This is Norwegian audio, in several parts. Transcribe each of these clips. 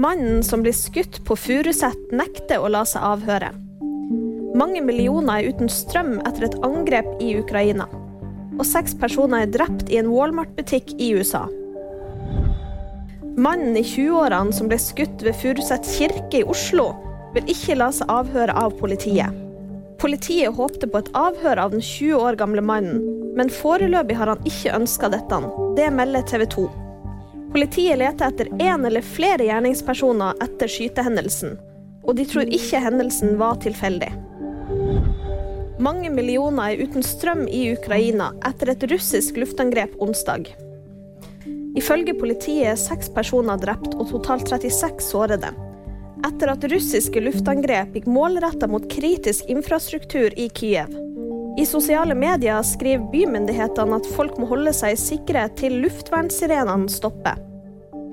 Mannen som blir skutt på Furuset, nekter å la seg avhøre. Mange millioner er uten strøm etter et angrep i Ukraina. Og seks personer er drept i en Walmart-butikk i USA. Mannen i 20-årene som ble skutt ved Furuset kirke i Oslo, vil ikke la seg avhøre av politiet. Politiet håpte på et avhør av den 20 år gamle mannen, men foreløpig har han ikke ønska dette. Det melder TV 2. Politiet leter etter én eller flere gjerningspersoner etter skytehendelsen, og de tror ikke hendelsen var tilfeldig. Mange millioner er uten strøm i Ukraina etter et russisk luftangrep onsdag. Ifølge politiet er seks personer drept og totalt 36 sårede. Etter at russiske luftangrep gikk målretta mot kritisk infrastruktur i Kyiv. I sosiale medier skriver bymyndighetene at folk må holde seg sikre til luftvernsirenene stopper.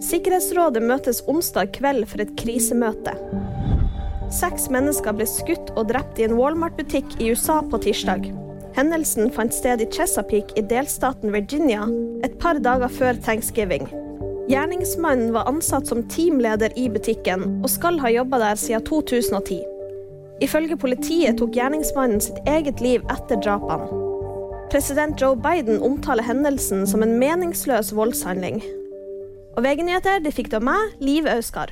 Sikkerhetsrådet møtes onsdag kveld for et krisemøte. Seks mennesker ble skutt og drept i en Walmart-butikk i USA på tirsdag. Hendelsen fant sted i Chesapeake i delstaten Virginia et par dager før thanksgiving. Gjerningsmannen var ansatt som teamleder i butikken og skal ha jobba der siden 2010. Ifølge politiet tok gjerningsmannen sitt eget liv etter drapene. President Joe Biden omtaler hendelsen som en meningsløs voldshandling. Og VG-nyheter fikk du av meg, Liv Auskar.